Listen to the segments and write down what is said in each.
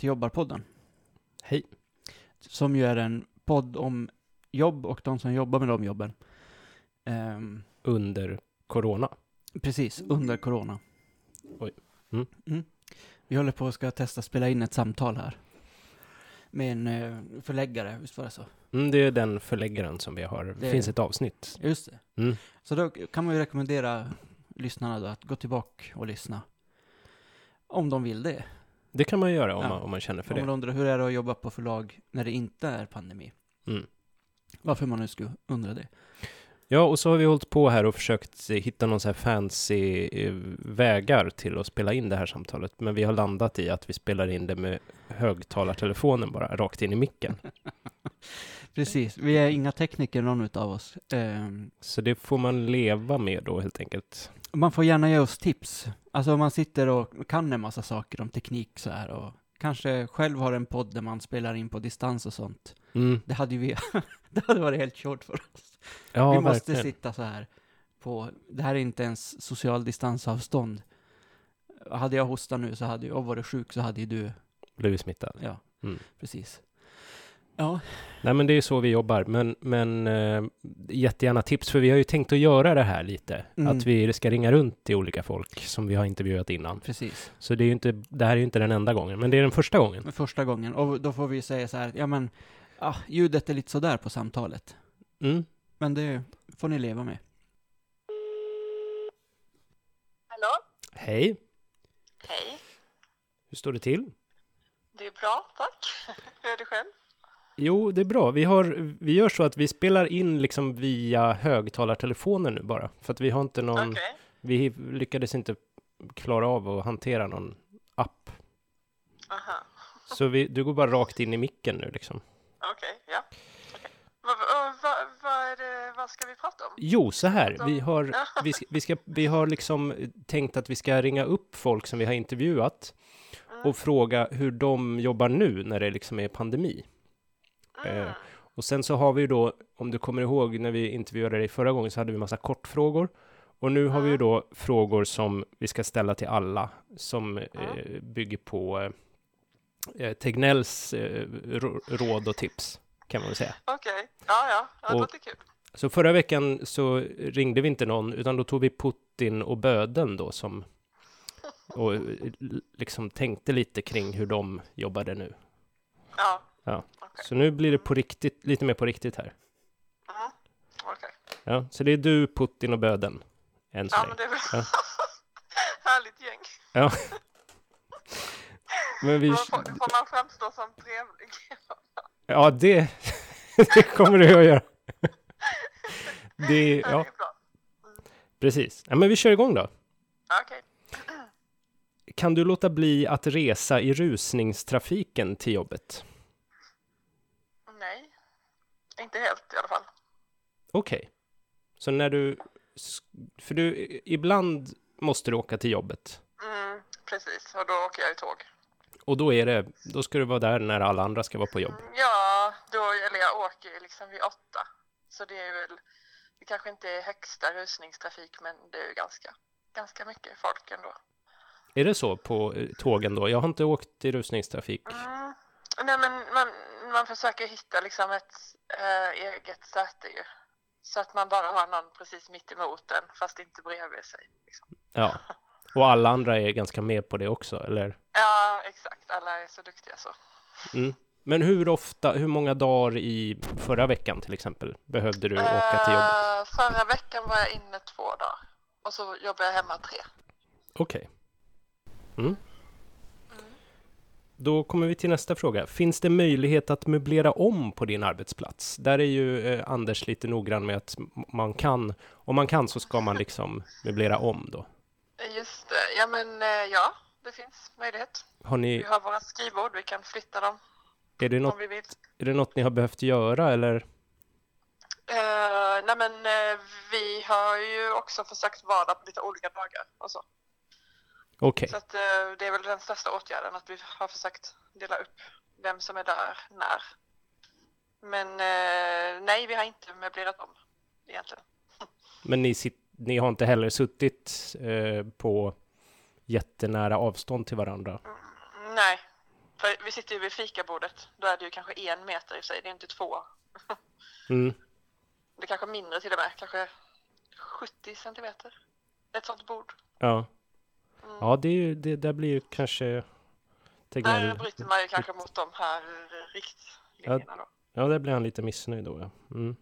Till Jobbarpodden. Hej. Som ju är en podd om jobb och de som jobbar med de jobben. Ehm, Under corona. precis, under corona. Oj. Mm. Vi håller på att ska testa spela in ett samtal här. Med en eh, förläggare, visst var det så? Mm, det är den förläggaren som vi har. Det Det- finns ett avsnitt. Just det. Mm. Så då kan man ju rekommendera lyssnarna då att gå tillbaka och lyssna. Om de vill det. Det kan man göra om, Ja. man, om man känner för Om det. man undrar hur är det att jobba på förlag när det inte är pandemi. Mm. Varför man nu skulle undra det. Ja, och så har vi hållit på här och försökt hitta någon så här fancy eh, vägar till att spela in det här samtalet. Men vi har landat i att vi spelar in det med högtalartelefonen bara, rakt in i micken. Precis, vi är inga tekniker någon utav oss. Ehm, Så det får man leva med då helt enkelt. Man får gärna ge oss tips. Alltså om man sitter och kan en massa saker om teknik så här och kanske själv har en podd där man spelar in på distans och sånt. Mm. Det hade ju vi, det hade varit helt kört för oss. Ja, vi måste verkligen. sitta så här på, det här är inte ens social distansavstånd. Hade jag hostat nu så hade jag, och varit sjuk så hade ju du, Blivit smittad. ja, Mm. precis. Ja, Nej, men det är så vi jobbar. Men, men eh, jättegärna tips, för vi har ju tänkt att göra det här lite. Mm. Att vi ska ringa runt till olika folk som vi har intervjuat innan. precis. Så det är ju inte, det här är ju inte den enda gången, men det är den första gången. Första gången, och då får vi säga så här, ja men, ah, ljudet är lite sådär på samtalet. Mm. Men det får ni leva med. Hallå? Hej, Hej. hur står det till? Det är bra, tack. Hur är det själv? Jo, det är bra. Vi, har, vi gör så att vi spelar in liksom via högtalartelefoner nu bara. För att vi har inte någon, Okej. vi lyckades inte klara av att hantera någon app. Aha. Så vi, du går bara rakt in i micken nu liksom. Okej, ja. Okej. Vad är det- vad ska vi prata om? Jo, så här. Vi har, vi, vi, ska, vi har liksom tänkt att vi ska ringa upp folk som vi har intervjuat Mm. och fråga hur de jobbar nu när det liksom är pandemi. Eh, och sen så har vi ju då, om du kommer ihåg när vi intervjuade dig förra gången så hade vi massa kortfrågor. Och nu har vi ju då frågor som vi ska ställa till alla som eh, bygger på eh, eh, Tegnells eh, rå- råd och tips, kan man väl säga. Okej, ja, ja. ja det låter kul. Så förra veckan så ringde vi inte någon, utan då tog vi Putin och böden då som och eh, liksom tänkte lite kring hur de jobbade nu. Ja. Ja. Så nu blir det på riktigt, lite mer på riktigt här. Mm. Okej. Ja, så det är du, Putin och böden. Än så Ja, men det är väl Ja. härligt gäng. Ja. Men vi, Får, får får man framstå som trevlig? ja, det, det kommer du att göra. Det, Ja, precis. Ja, men vi kör igång då. Okej. Kan du låta bli att resa i rusningstrafiken till jobbet? Inte helt i alla fall. Okej. Så när du... För du, ibland måste du åka till jobbet. Mm, precis, och då åker jag i tåg. Och då är det, då ska du vara där när alla andra ska vara på jobb. Mm, Ja, då, eller jag åker liksom vid åtta. Så det är väl, det kanske inte är högsta rusningstrafik men det är ju ganska, ganska mycket folk ändå. Är det så på eh, tågen då? Jag har inte åkt i rusningstrafik. Mm. Nej men man, man försöker hitta liksom ett äh, eget säte ju. Så att man bara har någon precis mitt emot en fast inte bredvid sig. Liksom. Ja. Och alla andra är ganska med på det också, eller? Ja, exakt. Alla är så duktiga så. Mm. Men hur ofta, hur många dagar i förra veckan till exempel behövde du åka till jobbet? Eh, förra veckan var jag inne två dagar. Och så jobbade jag hemma tre. Okej. Mm. Då kommer vi till nästa fråga. Finns det möjlighet att möblera om på din arbetsplats? Där är ju eh, Anders lite noggrann med att man kan, om man kan så ska man liksom möblera om då. Just det. Ja men eh, ja, det finns möjlighet. Har Vi ni, har våra skrivbord, vi kan flytta dem är det något, vi är det något ni har behövt göra eller? Uh, nej men eh, vi har ju också försökt vara där på lite olika dagar och så. Okej, Så att eh, det är väl den största åtgärden att vi har försökt dela upp vem som är där när. Men eh, nej, vi har inte möblerat om egentligen. men ni, sit, ni har inte heller suttit eh, på jättenära avstånd till varandra? Nej, För vi sitter ju vid fikabordet. Då är det ju kanske en meter i sig, det är inte två. Mm. Det är kanske mindre till och med, kanske 70 centimeter. Ett sånt bord. Ja. Mm. Ja, det, det där blir ju kanske... Där bryter man ju kanske mot de här riktlinjerna då. ja, där blir han lite missnöjd då. Ja. Mm.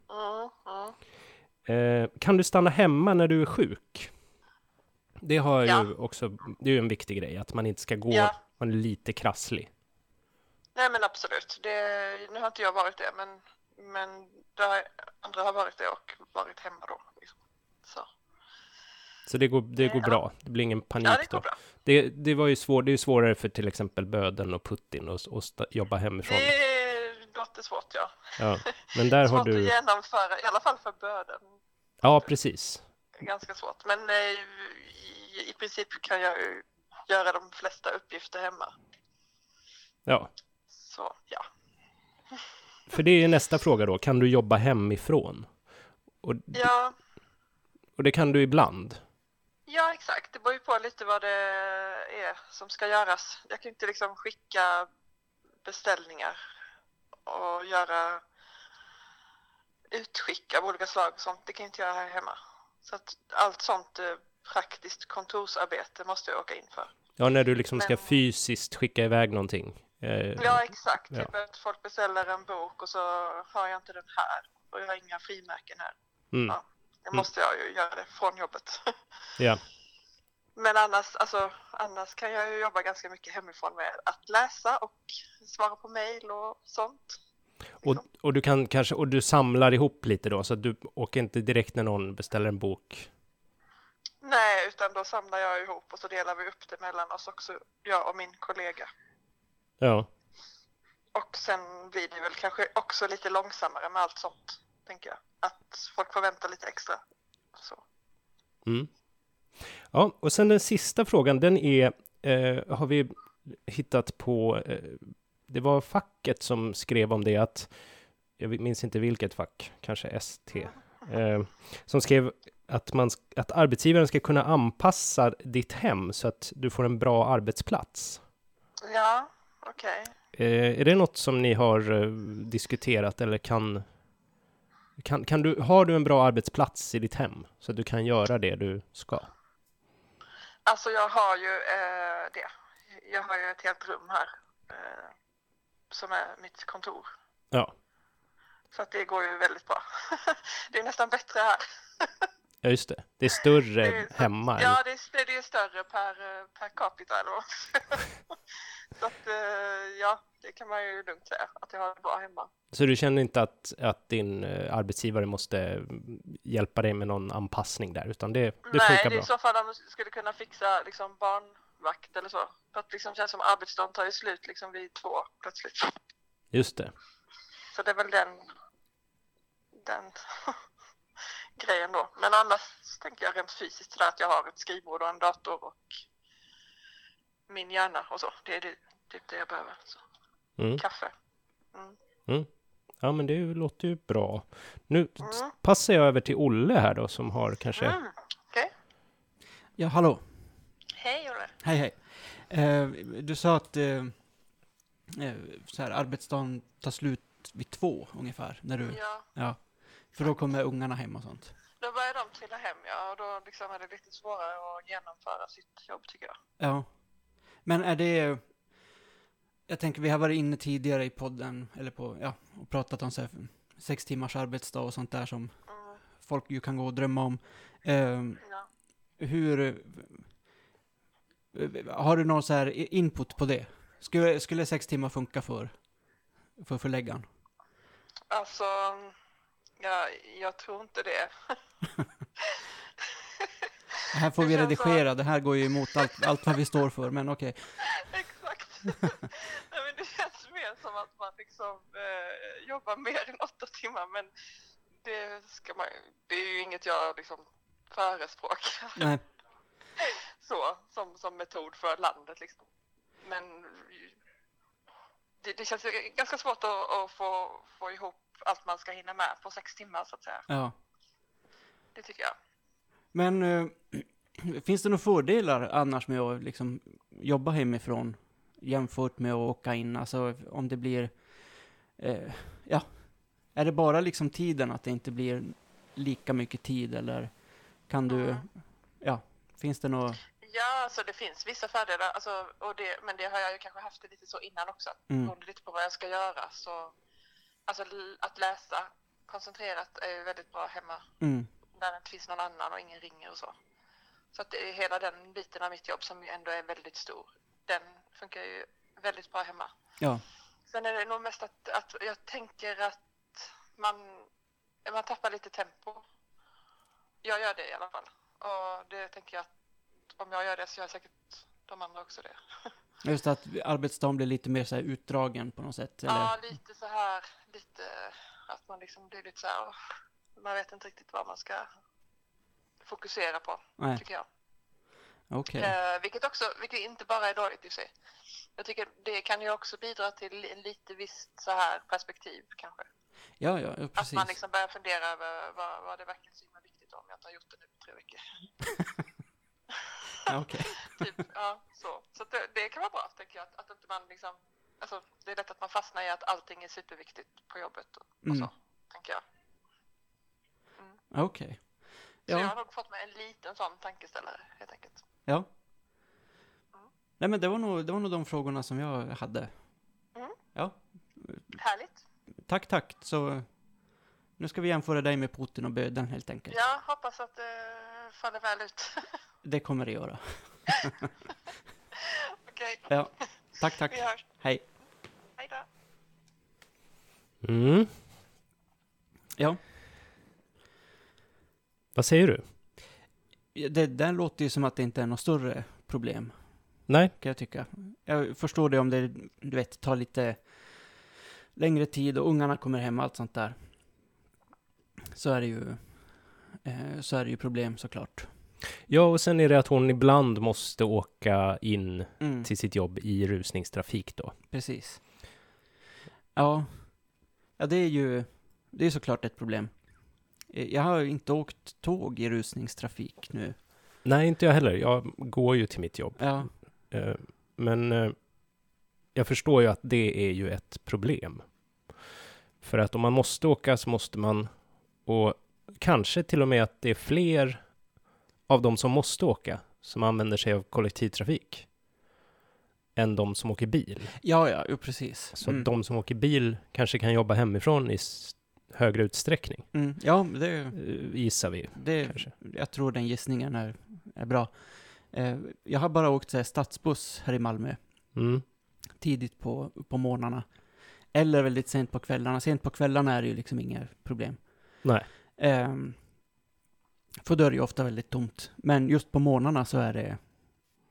Eh, kan du stanna hemma när du är sjuk? Det har Ja. ju också, det är ju en viktig grej, att man inte ska gå, Ja. man är lite krasslig. Nej men absolut. Det, nu har inte jag varit det men, men det andra har varit det och varit hemma då. Liksom. Så. Det går, det går Ja. bra, det blir ingen panik Ja det då. Det, det var ju svår, det är ju svårare för till exempel Böden och Putin att sta- jobba hemifrån. Det låter svårt ja. Ja. Men där har svårt att du, genomföra, i alla fall för böden. ja precis. Ganska svårt. Men eh, i, i princip kan jag ju göra de flesta uppgifter hemma. Ja, Så ja. för det är nästa fråga då, kan du jobba hemifrån? Och, Ja, och det kan du ibland. Ja exakt. Det beror ju på lite vad det är som ska göras. Jag kan inte liksom skicka beställningar och göra utskick av olika slag och sånt. Det kan jag inte göra här hemma. Så att allt sånt eh, praktiskt kontorsarbete måste jag åka in för. Ja, när du liksom ska Men- fysiskt skicka iväg någonting. Eh, Ja, exakt. Ja. Typ att folk beställer en bok och så har jag inte den här och jag har inga frimärken här. mm, Ja. Då Mm. måste jag ju göra det från jobbet. ja. Men annars, alltså, annars kan jag ju jobba ganska mycket hemifrån med att läsa och svara på mejl och sånt. Och, och du kan kanske, och du samlar ihop lite då, så att du åker inte direkt när någon beställer en bok. Nej, utan då samlar jag ihop och så delar vi upp det mellan oss också, jag och min kollega. Ja, Och sen blir det väl kanske också lite långsammare med allt sånt, tänker jag. Att folk får vänta lite extra. Så. mm. Ja, och sen den sista frågan, den är, eh, har vi hittat på, eh, det var facket som skrev om det att, jag minns inte vilket fack, kanske ST, eh, som skrev att, man, att arbetsgivaren ska kunna anpassa ditt hem så att du får en bra arbetsplats. Ja, okej. Eh, är det något som ni har eh, diskuterat eller kan, kan, kan du, har du en bra arbetsplats i ditt hem så att du kan göra det du ska? Alltså jag har ju eh, det. Jag har ju ett helt rum här eh, som är mitt kontor. Ja, Så att det går ju väldigt bra. det är nästan bättre här. ja just det. Det är större Det är- hemma. Ja, det är, det är större per, eh, per capita eller Så att eh, ja, det kan man ju lugnt säga att jag har det bra hemma. Så du känner inte att, att din eh, arbetsgivare måste hjälpa dig med någon anpassning där, utan det, det Nej, funkar det är bra? i så fall om de skulle kunna fixa liksom barnvakt eller så. För att liksom känns som arbetsdagen tar ju slut liksom vid två plötsligt. Just det. Så det är väl den, den grejen då. Men annars tänker jag rent fysiskt sådär att jag har ett skrivbord och en dator och min hjärna och så. Det är det, typ det jag behöver. Så. Mm. Kaffe. Mm. Mm. Ja, men det låter ju bra. Nu Mm. passar jag över till Olle här då, som har kanske... Mm. Okej. Ja, hallå. Hej Olle. Hej, hej. Eh, du sa att eh, eh, så här, arbetsdagen tar slut vid två ungefär, när du, Ja, ja. För då kommer ungarna hem och sånt. då börjar de trilla hem ja och då liksom är det lite svårare att genomföra sitt jobb tycker jag. Ja. Men är det... Jag tänker, vi har varit inne tidigare i podden, eller på, ja, och pratat om så här, sex timmars arbetsdag och sånt där som Mm. folk ju kan gå och drömma om. Eh, Ja. hur... Har du någon så här input på det? Skulle, skulle sex timmar funka för, för förläggaren? Alltså, ja, jag tror inte det. Det här får vi känns så- redigera, det här går ju emot allt, allt vad vi står för, men okej. Exakt. Nej, men det känns mer som att man liksom eh, jobbar mer än åtta timmar men det ska man det är ju inget jag liksom förespråkar Nej, så som, som metod för landet liksom. Men det, det känns ganska svårt att, att få, få ihop allt man ska hinna med på sex timmar så att säga. ja. Det tycker jag. Men eh, finns det några fördelar annars med att liksom jobba hemifrån? jämfört med att åka in? Alltså om det blir, eh, ja, är det bara liksom tiden att det inte blir lika mycket tid eller kan du, Mm. ja, finns det något, Ja, alltså det finns vissa fördelar, alltså, och det, men det har jag ju kanske haft det lite så innan också. mm, Beroende lite på vad jag ska göra. Så, alltså att läsa koncentrerat är ju väldigt bra hemma mm, när det inte finns någon annan och ingen ringer och så. Så att det är hela den biten av mitt jobb som ändå är väldigt stor. Den funkar ju väldigt bra hemma. ja, Sen är det nog mest att, att jag tänker att man, man tappar lite tempo. Jag gör det i alla fall. Och det tänker jag att om jag gör det så gör säkert de andra också det. just att arbetsdagen blir lite mer så här utdragen på något sätt, eller? Ja, lite så här, lite att man liksom blir lite så här, man vet inte riktigt vad man ska fokusera på, Nej, tycker jag. okej, Eh, vilket också, vilket inte bara är dåligt i sig. Jag tycker det kan ju också bidra till en lite visst så här perspektiv kanske. ja, ja, ja, Att precis. man liksom börjar fundera över vad, vad det verkligen så himla viktigt om jag inte har gjort det nu på tre veckor. Okej. typ, ja, så. Så att det, det kan vara bra, tänker jag. Att, att inte man liksom, alltså, det är lätt att man fastnar i att allting är superviktigt på jobbet och, och Mm. så, tänker jag. Okej. Så jag Ja, har nog fått mig en liten sån tankeställare, helt enkelt. ja. Nej men det var nog, det var nog de frågorna som jag hade. Mm. Ja, Härligt. tack, tack. Så nu ska vi jämföra dig med Putin och böden helt enkelt. Jag hoppas att det faller väl ut. Det kommer det göra. Okej, Ja, tack, tack. vi hörs. Hej. Hej då. Mm. Ja, Vad säger du? det där låter ju som att det inte är något större problem, Nej? kan jag tycka. Jag förstår det om det, du vet, tar lite längre tid och ungarna kommer hem och allt sånt där. Så är det ju, eh, så är det ju problem såklart. Ja, och sen är det att hon ibland måste åka in Mm. till sitt jobb i rusningstrafik då. Precis. Ja. Ja, det är ju, det är såklart ett problem. Eh, Jag har ju inte åkt tåg i rusningstrafik nu. Nej, inte jag heller. Jag går ju till mitt jobb. Ja, Eh, Men eh, jag förstår ju att det är ju ett problem. För att om man måste åka så måste man, och kanske till och med att det är fler av de som måste åka som använder sig av kollektivtrafik än de som åker bil. ja, ja, precis. Så Mm. de som åker bil kanske kan jobba hemifrån i högre utsträckning, Mm. Ja, det, eh, gissar vi det, kanske. jag tror den gissningen är, är bra. Eh, jag har bara åkt så här, stadsbuss här i Malmö, Mm. tidigt på, på morgnarna. Eller väldigt sent på kvällarna. Sent på kvällarna är det ju liksom inga problem. Nej. Um, för då är det ju ofta väldigt tomt. Men just på morgnarna så är det,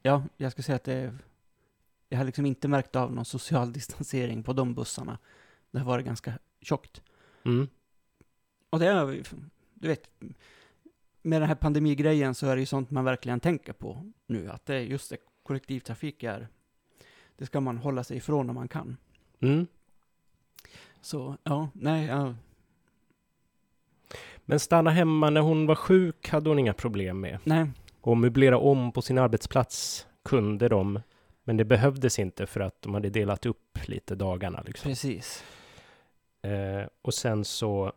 ja, jag ska säga att det är, jag har liksom inte märkt av någon social distansering på de bussarna. Det har varit ganska tjockt. Mm. Och det är, du vet, med den här pandemigrejen så är det ju sånt man verkligen tänker på nu. Att det är just det, kollektivtrafik är, det ska man hålla sig ifrån om man kan. Mm. Så, ja, nej, ja, Men stanna hemma när hon var sjuk hade hon inga problem med. nej, Och möblera om på sin arbetsplats kunde de, men det behövdes inte för att de hade delat upp lite dagarna. Liksom. precis. Eh, och sen så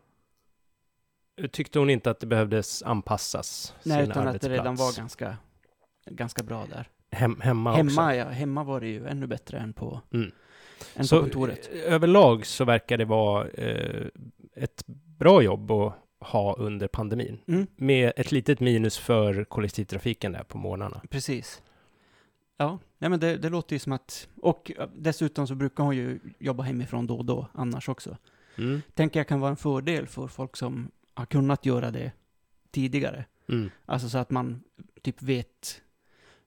tyckte hon inte att det behövdes anpassas. Nej, utan att det redan var arbetsplats. ganska, ganska bra där. Hem, hemma, Hemma, också. ja, hemma var det ju ännu bättre än på, Mm. än Så på kontoret. eh, överlag så verkar det vara eh, ett bra jobb att ha under pandemin. Mm, Med ett litet minus för kollektivtrafiken där på morgnarna. precis. Ja, nej men det, det låter ju som att, och dessutom så brukar hon ju jobba hemifrån då och då annars också. Mm. Tänker jag kan vara en fördel för folk som har kunnat göra det tidigare. Mm. Alltså så att man typ vet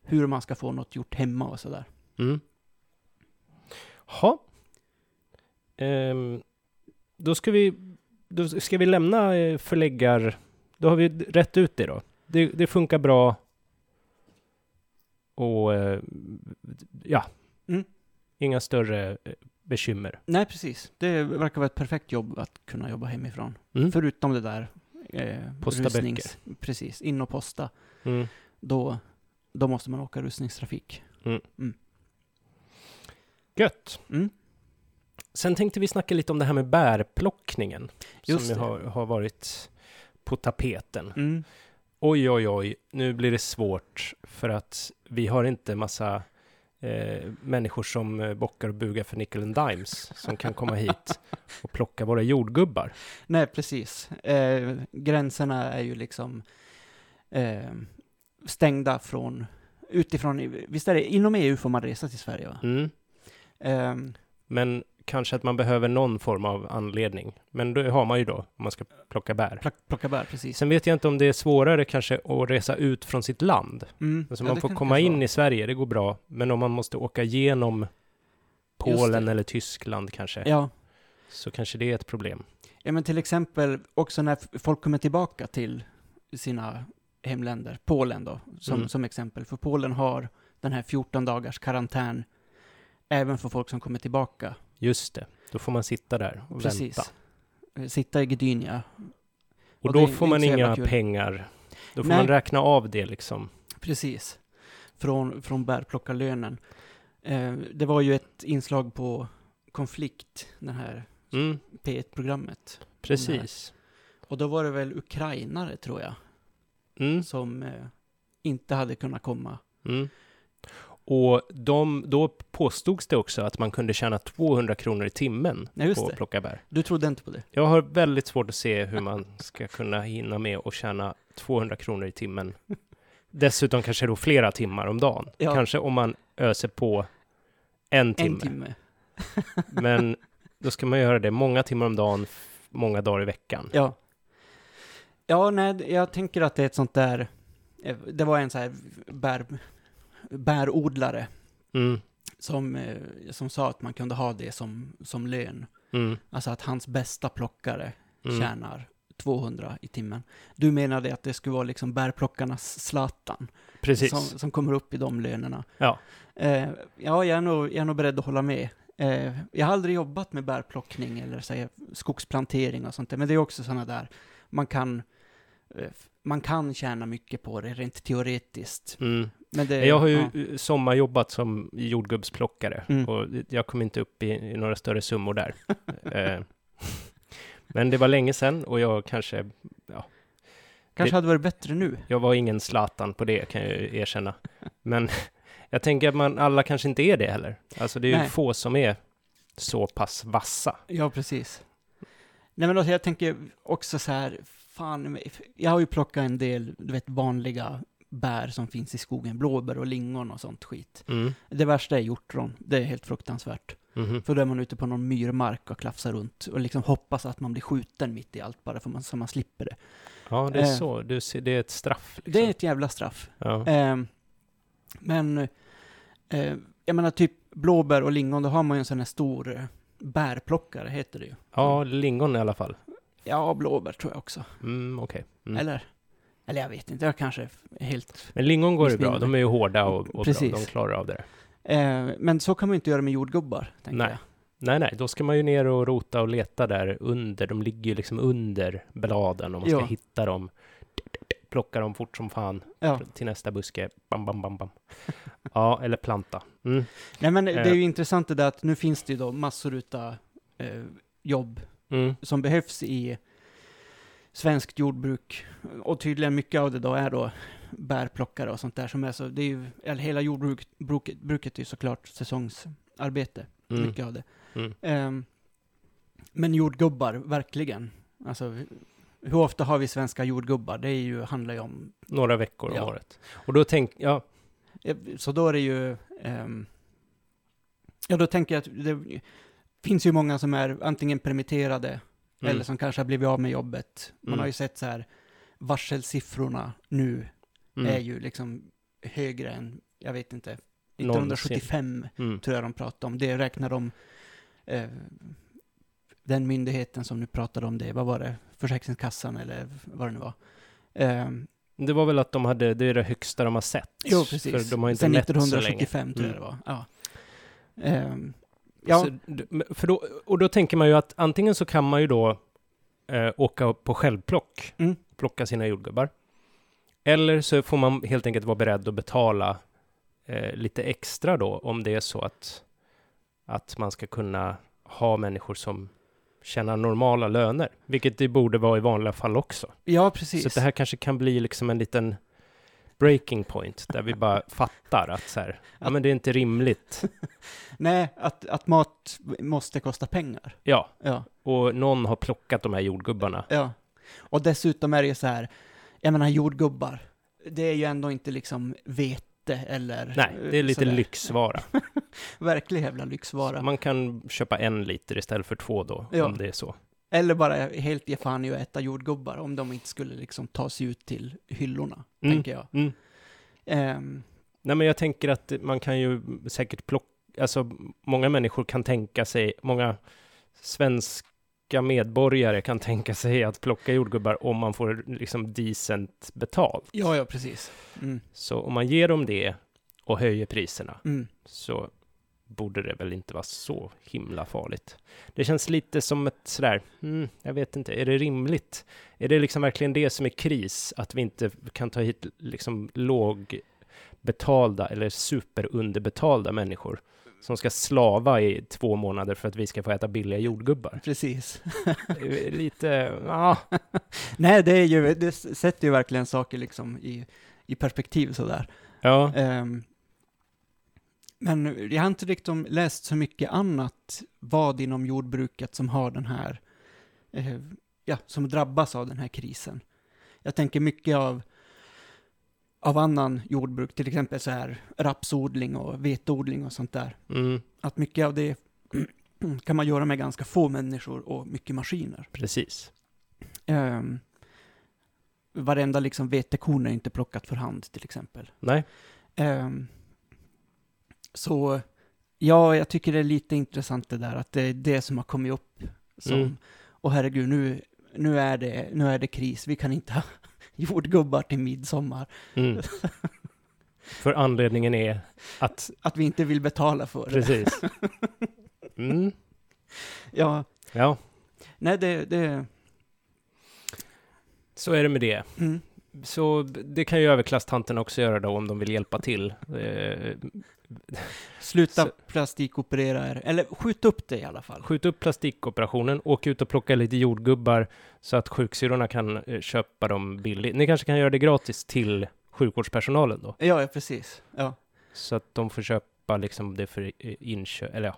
hur man ska få något gjort hemma och sådär. Mm. Ha. Ehm, då ska vi då ska vi lämna eh, förläggar... Då har vi rätt ut det då. Det, det funkar bra. Och eh, ja, Mm. inga större eh, bekymmer. Nej, precis. Det verkar vara ett perfekt jobb att kunna jobba hemifrån. Mm. Förutom det där eh, Posta rusnings- Precis, in och posta. Mm. Då, då måste man åka rusningstrafik. Gött! Mm. Sen tänkte vi snacka lite om det här med bärplockningen. Just som ju har, har varit på tapeten. Oj, oj, oj, nu blir det svårt för att vi har inte massa eh, människor som eh, bockar och bugar för nickel and dimes som kan komma hit och plocka våra jordgubbar. Nej, precis. Eh, gränserna är ju liksom eh, stängda från utifrån. Visst är det, inom EU får man resa till Sverige va? Mm. Eh, Men kanske att man behöver någon form av anledning. Men det har man ju då om man ska plocka bär. plock, plocka bär, precis. Sen vet jag inte om det är svårare kanske att resa ut från sitt land. Mm. Alltså Ja, man får komma in vara. i Sverige, det går bra. Men om man måste åka igenom Polen eller Tyskland kanske, Ja. så kanske det är ett problem. ja, men till exempel också när folk kommer tillbaka till sina hemländer, Polen då, som, Mm. som exempel. För Polen har den här 14 dagars karantän även för folk som kommer tillbaka. Just det, då får man sitta där och vänta. Precis. Eh, Sitta i Gdynia. Och, Och då det får man inga kul. pengar. Då får Nej. man räkna av det liksom. Precis. Från, från bärplockarlönen. Eh, det var ju ett inslag på Konflikt, den här Mm, P1-programmet. precis. Och då var det väl ukrainare, tror jag, Mm, som eh, inte hade kunnat komma. mm. Och de, då påstods det också att man kunde tjäna 200 kronor i timmen Ja, på att plocka bär. Du trodde inte på det? Jag har väldigt svårt att se hur man ska kunna hinna med och tjäna 200 kronor i timmen. Dessutom kanske då flera timmar om dagen. Ja. Kanske om man öser på en timme. En timme. Men då ska man göra det många timmar om dagen, många dagar i veckan. Ja. Ja, nej, jag tänker att det är ett sånt där... eh, Det var en så här bär, bärodlare Mm, som, eh, som sa att man kunde ha det som, som lön. mm, Alltså att hans bästa plockare mm. tjänar 200 i timmen. Du menade att det skulle vara liksom bärplockarnas Zlatan Precis. som, som kommer upp i de lönerna. Ja. Eh, ja, jag är, nog, jag är nog beredd att hålla med. Eh, jag har aldrig jobbat med bärplockning eller säga, skogsplantering och sånt där, men det är också sådana där, man kan, eh, man kan tjäna mycket på det rent teoretiskt. Mm. Det, Jag har ju ja. sommarjobbat som jordgubbsplockare Mm. och jag kom inte upp i, i några större summor där. eh, men det var länge sedan och jag kanske, Kanske det- hade varit bättre nu. jag var ingen Zlatan på det kan jag ju erkänna. Men jag tänker att man, alla kanske inte är det heller. Alltså det är ju Nej. få som är så pass vassa. Ja, precis. Nej, men alltså, jag tänker också så här, fan, jag har ju plockat en del, du vet, vanliga bär som finns i skogen, blåbär och lingon och sånt skit. Mm. Det värsta är hjortron, det är helt fruktansvärt. Mhm. För då är man ute på någon myrmark och klafsar runt och liksom hoppas att man blir skjuten mitt i allt bara för man, så man slipper det. Ja, det är Eh. så. Du ser, det är ett straff. Liksom. Det är ett jävla straff. ja. Ehm, men, eh, jag menar typ blåbär och lingon, då har man ju en sån här stor eh, bärplockare, heter det ju. ja, lingon i alla fall. Ja, blåbär tror jag också. Mm, okej. Mm. Eller? Eller jag vet inte, jag kanske är helt... Men lingon går ju bra. De är ju hårda och, och bra. De klarar av det. Eh, men så kan man ju inte göra med jordgubbar, tänker Nej. jag. Nej, nej, då ska man ju ner och rota och leta där under. De ligger ju liksom under bladen och man ska Ja. hitta dem. Plocka dem fort som fan Ja. till nästa buske. Bam, bam, bam, bam. Ja, eller planta. Mm. Nej, men det är Eh. ju intressant det där att nu finns det ju då massor utav eh, jobb Mm. som behövs i svenskt jordbruk. Och tydligen mycket av det då är då bärplockare och sånt där som är så, det är ju, hela jordbruket bruket är ju såklart säsongsarbete, Mm. mycket av det. Mm. Ehm, men jordgubbar, verkligen. Alltså, hur ofta har vi svenska jordgubbar? Det är ju, handlar ju om, Några veckor om Ja. året. Och då tänk, ja, eh, så då är det ju, ehm, ja då tänker jag att det finns ju många som är antingen permitterade mm. eller som kanske har blivit av med jobbet. Man Mm. har ju sett så här, varselsiffrorna nu mm. är ju liksom högre än, jag vet inte, 1975 Mm. tror jag de pratade om. Det räknar de, eh, den myndigheten som nu pratade om det, vad var det, Försäkringskassan eller vad det nu var. Eh, Det var väl att de hade, det är det högsta de har sett. jo, precis. För de har inte Sen mätt så länge. 1975 tror jag Mm. det var. Ja. Eh, ja, Så, för då, och då tänker man ju att antingen så kan man ju då eh, åka på självplock, Mm. plocka sina jordgubbar. Eller så får man helt enkelt vara beredd att betala eh, lite extra då, om det är så att att man ska kunna ha människor som tjänar normala löner, vilket det borde vara i vanliga fall också. Ja, precis. Så det här kanske kan bli liksom en liten breaking point, där vi bara fattar att så här, ja men det är inte rimligt. Nej, att, att mat måste kosta pengar. Ja, Ja, och någon har plockat de här jordgubbarna. ja. Och dessutom är det ju så här, jag menar jordgubbar, det är ju ändå inte liksom vete eller... Nej, det är lite sådär. lyxvara. Verklig jävla lyxvara. Man kan köpa en liter istället för två då, Ja. om det är så. Eller bara helt ge fan i att äta jordgubbar om de inte skulle liksom ta sig ut till hyllorna, Mm. tänker jag. Mm. Ehm, Nej, men jag tänker att man kan ju säkert plocka, alltså många människor kan tänka sig, många svenska medborgare kan tänka sig att plocka jordgubbar om man får liksom decent betalt. ja, ja, precis. Mm. Så om man ger dem det och höjer priserna Mm. så borde det väl inte vara så himla farligt. Det känns lite som ett sådär, mm, jag vet inte, är det rimligt? Är det liksom verkligen det som är kris, att vi inte kan ta hit liksom lågbetalda eller superunderbetalda människor som ska slava i två månader för att vi ska få äta billiga jordgubbar? Precis. Lite, ja, Nej, det är ju, det sätter ju verkligen saker liksom i, i perspektiv sådär. ja, Ehm, men jag har inte liksom läst så mycket annat vad inom jordbruket som har den här, eh, ja, som drabbas av den här krisen. Jag tänker mycket av, av annan jordbruk, till exempel så här rapsodling och vetodling och sånt där. mm, Att mycket av det kan man göra med ganska få människor och mycket maskiner. precis. Um, varenda liksom vetekorn är inte plockat för hand till exempel. Nej, Ehm, så ja, jag tycker det är lite intressant det där att det är det som har kommit upp som, Mm. och herregud, nu, nu, är det, nu är det kris, vi kan inte ha jordgubbar till midsommar. mm. För anledningen är att, Att vi inte vill betala för det. precis. Mm, Ja, ja. nej det, det Så är det med det. mm, Så det kan ju överklasstanterna också göra då om de vill hjälpa till. Eh, sluta Så- plastikoperera er, eller skjut upp det i alla fall. skjut upp plastikoperationen, åk ut och plocka lite jordgubbar så att sjuksyrrorna kan eh, köpa dem billigt. Ni kanske kan göra det gratis till sjukvårdspersonalen då, Ja, ja precis. Ja, så att de får köpa liksom det för eh, inköp, eller ja,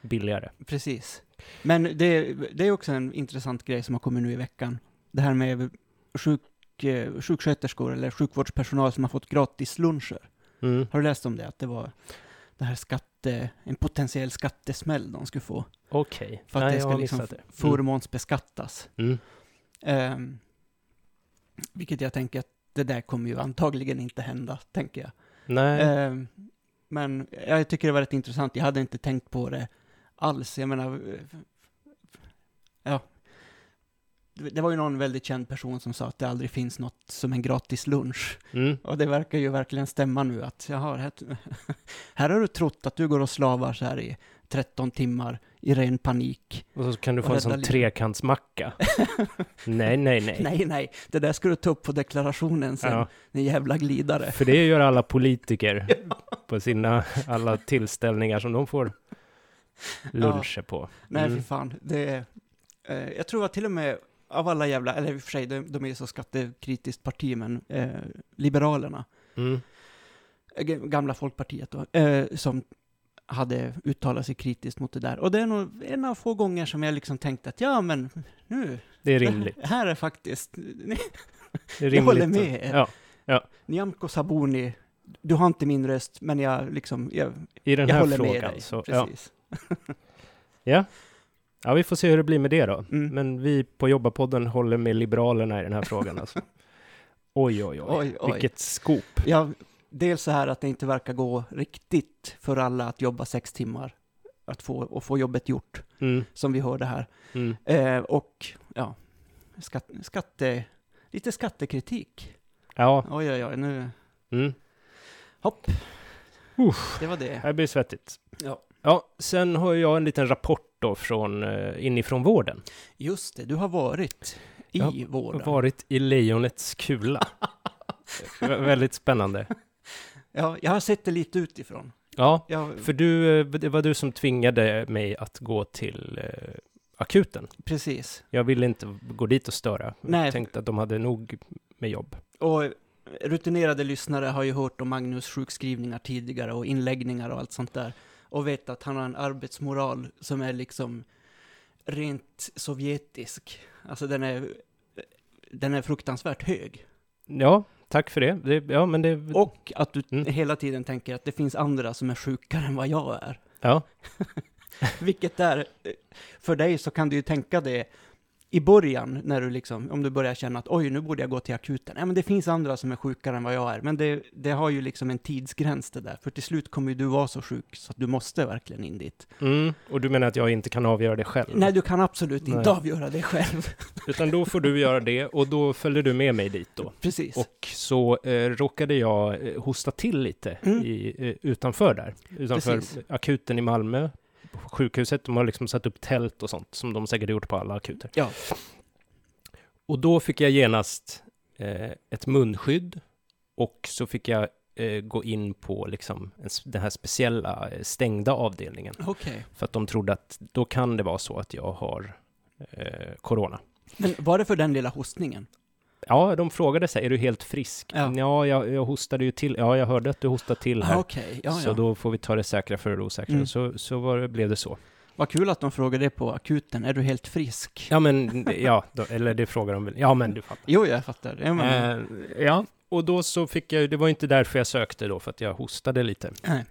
billigare. precis. Men det, det är också en intressant grej som har kommit nu i veckan. Det här med sjuk, eh, sjuksköterskor eller sjukvårdspersonal som har fått gratis luncher. Mm. Har du läst om det? Att det var det här skatte, en potentiell skattesmäll de skulle få. Okej, För att Nej, det ska liksom det. Mm. förmånsbeskattas. Mm. Ehm, vilket jag tänker att det där kommer ju antagligen inte hända, tänker jag. Nej, Ehm, men jag tycker det var rätt intressant. Jag hade inte tänkt på det alls. Jag menar, eh, ja. Det var ju någon väldigt känd person som sa att det aldrig finns något som en gratis lunch. mm. Och det verkar ju verkligen stämma nu att, jaha, här, här har du trott att du går och slavar så här i 13 timmar i ren panik. och så kan du få en sån trekantsmacka. nej, nej, nej. Nej, nej, det där ska du ta upp på deklarationen sen, Ja, en jävla glidare. för det gör alla politiker på sina alla tillställningar som de får luncher på. Nej, Mm. fy fan. Det eh, jag tror att till och med av alla jävla, eller i och för sig, de, de är ju så skattekritiskt parti, men eh, Liberalerna, Mm. eh, gamla Folkpartiet då, eh, som hade uttalat sig kritiskt mot det där. Och det är nog en av få gånger som jag liksom tänkte att ja, men nu, Det är rimligt. det här är faktiskt, Det är Jag rimligt. håller med er. Ja, Nyamko Sabuni, du har inte min röst, men jag liksom, jag, i den jag här håller med frågan. dig. Så, ja. Precis. Ja. ja, vi får se hur det blir med det då. Mm. Men vi på Jobbarpodden håller med Liberalerna i den här frågan alltså. Oj, oj, oj. Oj, oj. Vilket skop. Ja, dels så här att det inte verkar gå riktigt för alla att jobba sex timmar att få, och få jobbet gjort, Mm, som vi hörde här. mm. Eh, och ja, skatt, skatte, lite skattekritik. Ja, Oj, oj, oj, nu, mm. hopp, Uff, det var det. det blir svettigt. Ja. Ja, sen har jag en liten rapport då från eh, inifrån vården. Just det, du har varit i Jag vården. har varit i lejonets kula. Vä- Väldigt spännande. Ja, jag har sett det lite utifrån. Ja, Ja, för du, eh, det var du som tvingade mig att gå till eh, akuten. precis. Jag ville inte gå dit och störa. Nej. Jag tänkte att de hade nog med jobb. Och rutinerade lyssnare har ju hört om Magnus sjukskrivningar tidigare och inläggningar och allt sånt där. Och vet att han har en arbetsmoral som är liksom rent sovjetisk. Alltså den är, den är fruktansvärt hög. Ja, tack för det. det ja, men det... Och att du Mm. hela tiden tänker att det finns andra som är sjukare än vad jag är. Ja, Vilket är, för dig så kan du ju tänka det i början, när du liksom, om du börjar känna att oj, nu borde jag gå till akuten. Ja, men det finns andra som är sjukare än vad jag är. Men det, det har ju liksom en tidsgräns det där. För till slut kommer ju du vara så sjuk så att du måste verkligen in dit. mm. och du menar att jag inte kan avgöra det själv? Nej, du kan absolut inte Nej. avgöra det själv. Utan då får du göra det och då följde du med mig dit då. Precis. Och så eh, råkade jag eh, hosta till lite Mm. i, eh, utanför där. Utanför Precis. akuten i Malmö. Sjukhuset. De har liksom satt upp tält och sånt som de säkert gjort på alla akuter. Ja. Och då fick jag genast eh, ett munskydd och så fick jag eh, gå in på liksom den här speciella eh, stängda avdelningen. Okej. För att de trodde att då kan det vara så att jag har eh, corona. Men var det för den lilla hostningen? Ja, de frågade sig, är du helt frisk? Ja. Ja, jag, jag hostade ju till. Ja, jag hörde att du hostade till här. Ah, Okej, ja, Så ja. då får vi ta det säkra för det osäkra. Mm. Så, så var blev det så. Vad kul att de frågade det på akuten. Är du helt frisk? Ja, men ja, då, eller det frågar de väl. Ja, men du fattar. Jo, jag fattar. Ja, men, Eh, ja, och då så fick jag, det var inte därför jag sökte då, för att jag hostade lite. nej.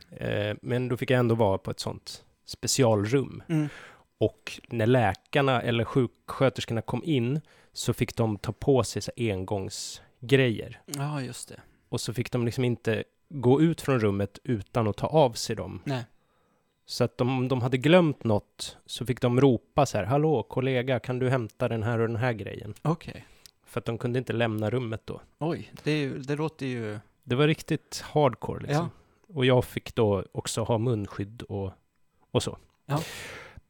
Eh, men då fick jag ändå vara på ett sånt specialrum. Mm. Och när läkarna eller sjuksköterskorna kom in så fick de ta på sig så engångsgrejer. Ja, just det. Och så fick de liksom inte gå ut från rummet utan att ta av sig dem. Nej. Så att de- om de hade glömt något så fick de ropa så här, hallå kollega, kan du hämta den här och den här grejen? Okej. För att de kunde inte lämna rummet då. Oj, det, är det låter ju... Det var riktigt hardcore liksom. Ja. Och jag fick då också ha munskydd och, och så. Ja.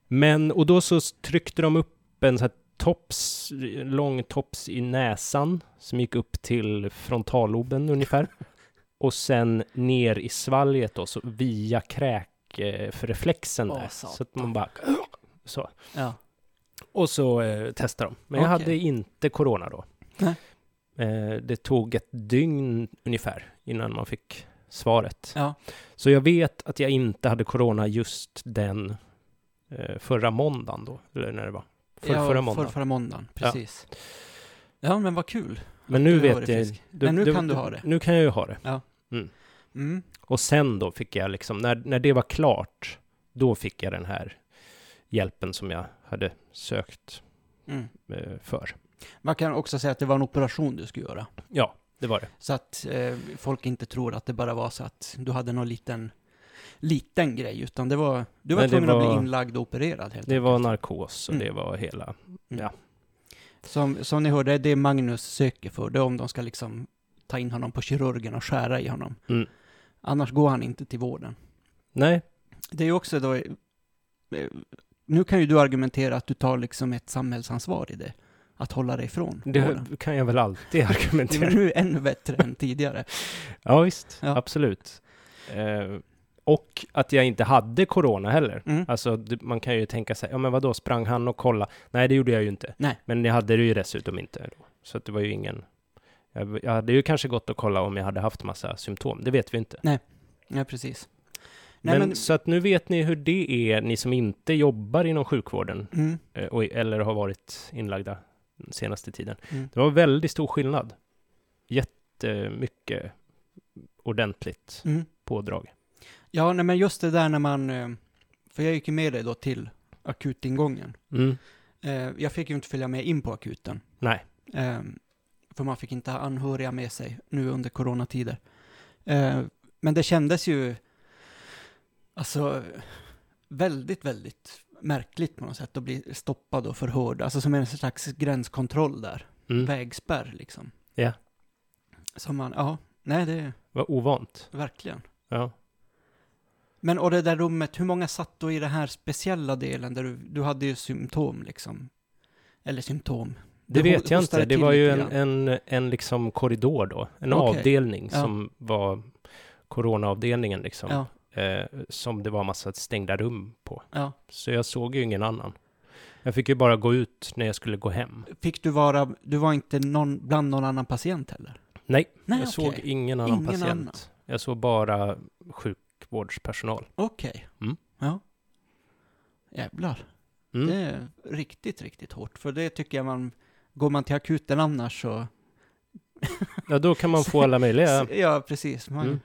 Men, och då så tryckte de upp en så här tops, lång tops i näsan som gick upp till frontalloben ungefär. och sen ner i svalget då, så via kräk för reflexen Åh, där. satan. Så att man bara så. Ja. Och så eh, testade de. Men jag Okej. hade inte corona då. Nej. Eh, det tog ett dygn ungefär innan man fick svaret. Ja. Så jag vet att jag inte hade corona just den förra måndagen då, eller när det var. För, ja, förra måndagen. För, förra måndagen, precis. Ja. men vad kul. Men du nu vet jag... frisk. Men nu kan du ha det. Nu kan jag ju ha det. Mm. Och sen då fick jag liksom, när, när det var klart, då fick jag den här hjälpen som jag hade sökt Mm. eh, för. Man kan också säga att det var en operation du skulle göra. Ja, det var det. Så att eh, folk inte tror att det bara var så att du hade någon liten, liten grej, utan det var, du var Nej, tvungen att var- bli inlagd och opererad helt Det var enkelt. narkos och Mm. det var hela... Mm. ja. Som, som ni hörde, det är Magnus söker för, det är om de ska liksom ta in honom på kirurgen och skära i honom. Mm. Annars går han inte till vården. Nej, Det är också då, eh, nu kan ju du argumentera att du tar liksom ett samhällsansvar i det. Att hålla dig ifrån vården. det kan jag väl alltid Det är argumentera. nu ännu bättre än tidigare. Ja, visst. Ja. Absolut. Eh, och att jag inte hade corona heller. Mm. Alltså, man kan ju tänka sig, ja men vad då sprang han och kolla? Nej, det gjorde jag ju inte. Nej. Men jag hade det ju dessutom inte. Då. Så det var ju ingen... Jag, jag hade ju kanske gått och kolla om jag hade haft massa symptom. Det vet vi inte. Ja, precis. Nej, men, men, Så att nu vet ni hur det är, ni som inte jobbar inom sjukvården mm, eh, och, eller har varit inlagda den senaste tiden. mm. Det var väldigt stor skillnad. Jättemycket ordentligt Mm. pådrag. Ja, nej, men just det där när man, eh, för jag gick ju med dig då till akutingången. Mm. Eh, Jag fick ju inte följa med in på akuten. Nej. Eh, För man fick inte ha anhöriga med sig nu under coronatider. Men det kändes ju, alltså, väldigt, väldigt märkligt på något sätt att bli stoppad och förhörd. Alltså som en slags gränskontroll där. Mm. Vägspärr liksom. Ja. Som man, ja, nej det, Vad ovant. verkligen. Ja. Men och det där rummet, hur många satt då i den här speciella delen där du, du hade ju symptom liksom? Eller symptom. Det Du vet jag inte. Det var ju en, en, en liksom korridor då. En Okej. avdelning Ja. som var coronaavdelningen liksom. Ja. eh, som det var massa stängda rum på. Ja. Så jag såg ju ingen annan. Jag fick ju bara gå ut när jag skulle gå hem. Fick du vara, du var inte någon, bland någon annan patient heller? Nej, Nej, jag okej. såg ingen annan Ingen patient. annan. Jag såg bara sjukvårdspersonal. Okej. Mm. Ja. Jävlar. Mm. Det är riktigt, riktigt hårt. För det tycker jag man, går man till akuten annars så... Ja, då kan man få alla möjliga... Ja, precis. Man Mm.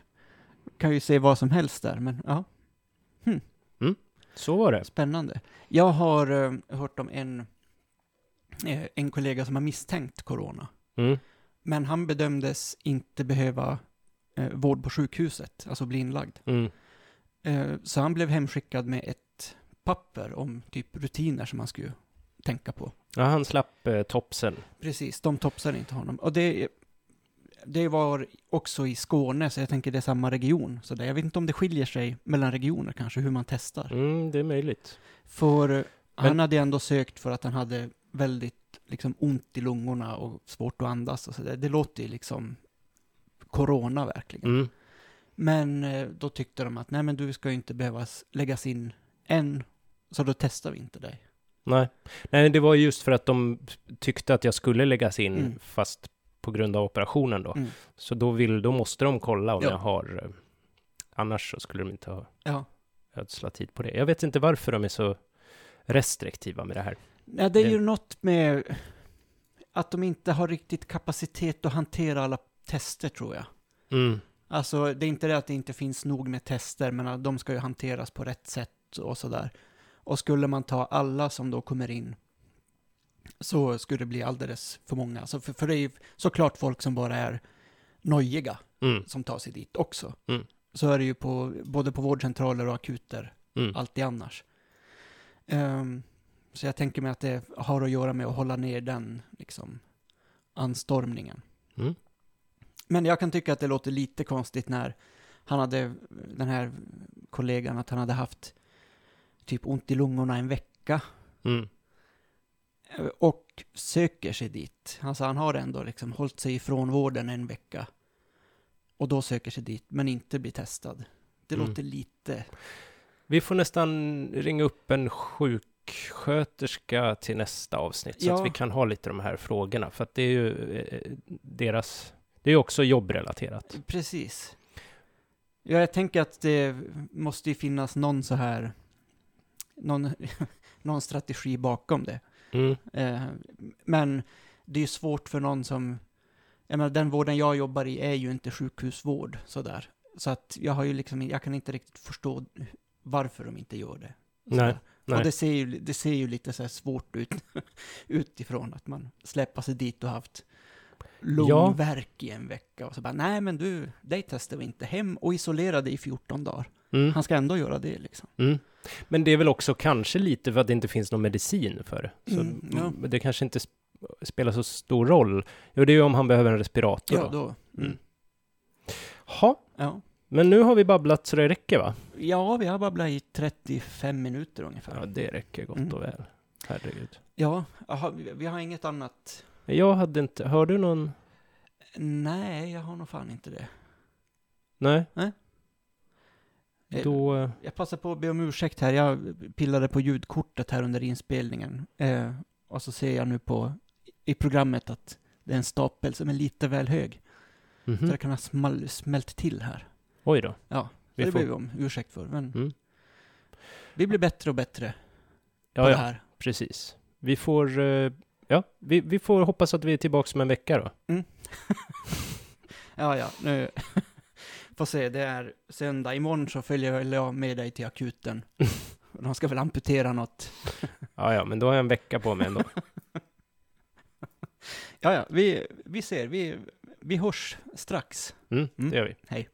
kan ju se vad som helst där, men ja. Så var det. Spännande. Jag har eh, hört om en, eh, en kollega som har misstänkt corona. Mm. Men han bedömdes inte behöva eh, vård på sjukhuset, alltså bli inlagd. Mm. Eh, så han blev hemskickad med ett papper om typ rutiner som man skulle tänka på. Ja, han slapp eh, topsen. Precis, de topsade inte honom. Och det, det var också i Skåne, så jag tänker det är samma region. Så det, jag vet inte om det skiljer sig mellan regioner kanske, hur man testar. Mm, det är möjligt. För eh, han Men- hade ändå sökt för att han hade väldigt liksom, ont i lungorna och svårt att andas och så där. Det låter ju liksom corona verkligen. Mm. Men eh, då tyckte de att nej men du ska ju inte behöva läggas in än, så då testar vi inte dig. Nej. Nej, det var just för att de tyckte att jag skulle läggas in, Mm. fast på grund av operationen då. Mm. Så då, vill, då måste de kolla om Ja. jag har... eh, Annars så skulle de inte ha Ja. ödslat tid på det. Jag vet inte varför de är så restriktiva med det här. ja, det är Det- ju något med att de inte har riktigt kapacitet att hantera alla tester tror jag. Mm. Alltså, det är inte det att det inte finns nog med tester, men de ska ju hanteras på rätt sätt och sådär. Och skulle man ta alla som då kommer in, så skulle det bli alldeles för många. Alltså för, för det är ju såklart folk som bara är nojiga Mm. som tar sig dit också. Mm. Så är det ju på, både på vårdcentraler och akuter, Mm. alltid annars. Ehm, så jag tänker mig att det har att göra med att hålla ner den, liksom, anstormningen. Mm. Men jag kan tycka att det låter lite konstigt när han hade, den här kollegan, att han hade haft typ ont i lungorna en vecka Mm. och söker sig dit. Alltså han har ändå liksom hållit sig ifrån vården en vecka och då söker sig dit, men inte blir testad. Det Mm. låter lite... Vi får nästan ringa upp en sjuksköterska till nästa avsnitt, så Ja. att vi kan ha lite de här frågorna, för att det är ju eh, deras... Det är också jobbrelaterat. Precis. Ja, jag tänker att det måste ju finnas någon så här... Någon, någon strategi bakom det. Mm. Eh, men det är ju svårt för någon som... Jag menar, den vården jag jobbar i är ju inte sjukhusvård sådär. Så att jag har ju liksom, jag kan inte riktigt förstå varför de inte gör det. Nej, nej. Och det ser ju, det ser ju lite så svårt ut utifrån, att man släpper sig dit och haft lungvärk i en vecka och så bara, nej men du, dig testar vi inte hem och isolera dig i 14 dagar. Mm. Han ska ändå göra det liksom. Mm. Men det är väl också kanske lite för att det inte finns någon medicin för det. Så Mm, ja. det kanske inte sp- spelar så stor roll. Jo, det är ju om han behöver en respirator. Ja, då. då. Mm. Mm. Ha, Ja. men nu har vi babblat så det räcker va? ja, vi har babblat i 35 minuter ungefär. Ja, det räcker gott Mm. och väl. Herregud. Ja, aha, vi har inget annat. Jag hade inte, hör du någon? Nej, jag har nog fan inte det. Nej? Eh, Då, eh, Jag passar på att be om ursäkt här. Jag pillade på ljudkortet här under inspelningen. Eh, och så ser jag nu på i programmet att det är en stapel som är lite väl hög. mhm. Så det kan ha small, smält till här. oj då. Ja, Vi det får- ber vi om ursäkt för. Men Mm. vi blir bättre och bättre på Ja, det ja, här. precis. Vi får, eh, ja, vi, vi får hoppas att vi är tillbaka om en vecka då. Ja, ja, nu får se. Det är söndag. Imorgon så följer jag med dig till akuten. De ska väl amputera något. Ja, ja, men då har jag en vecka på mig ändå. Ja, ja, vi, vi ser. Vi, vi hörs strax. Mm, Mm. det gör vi. Hej.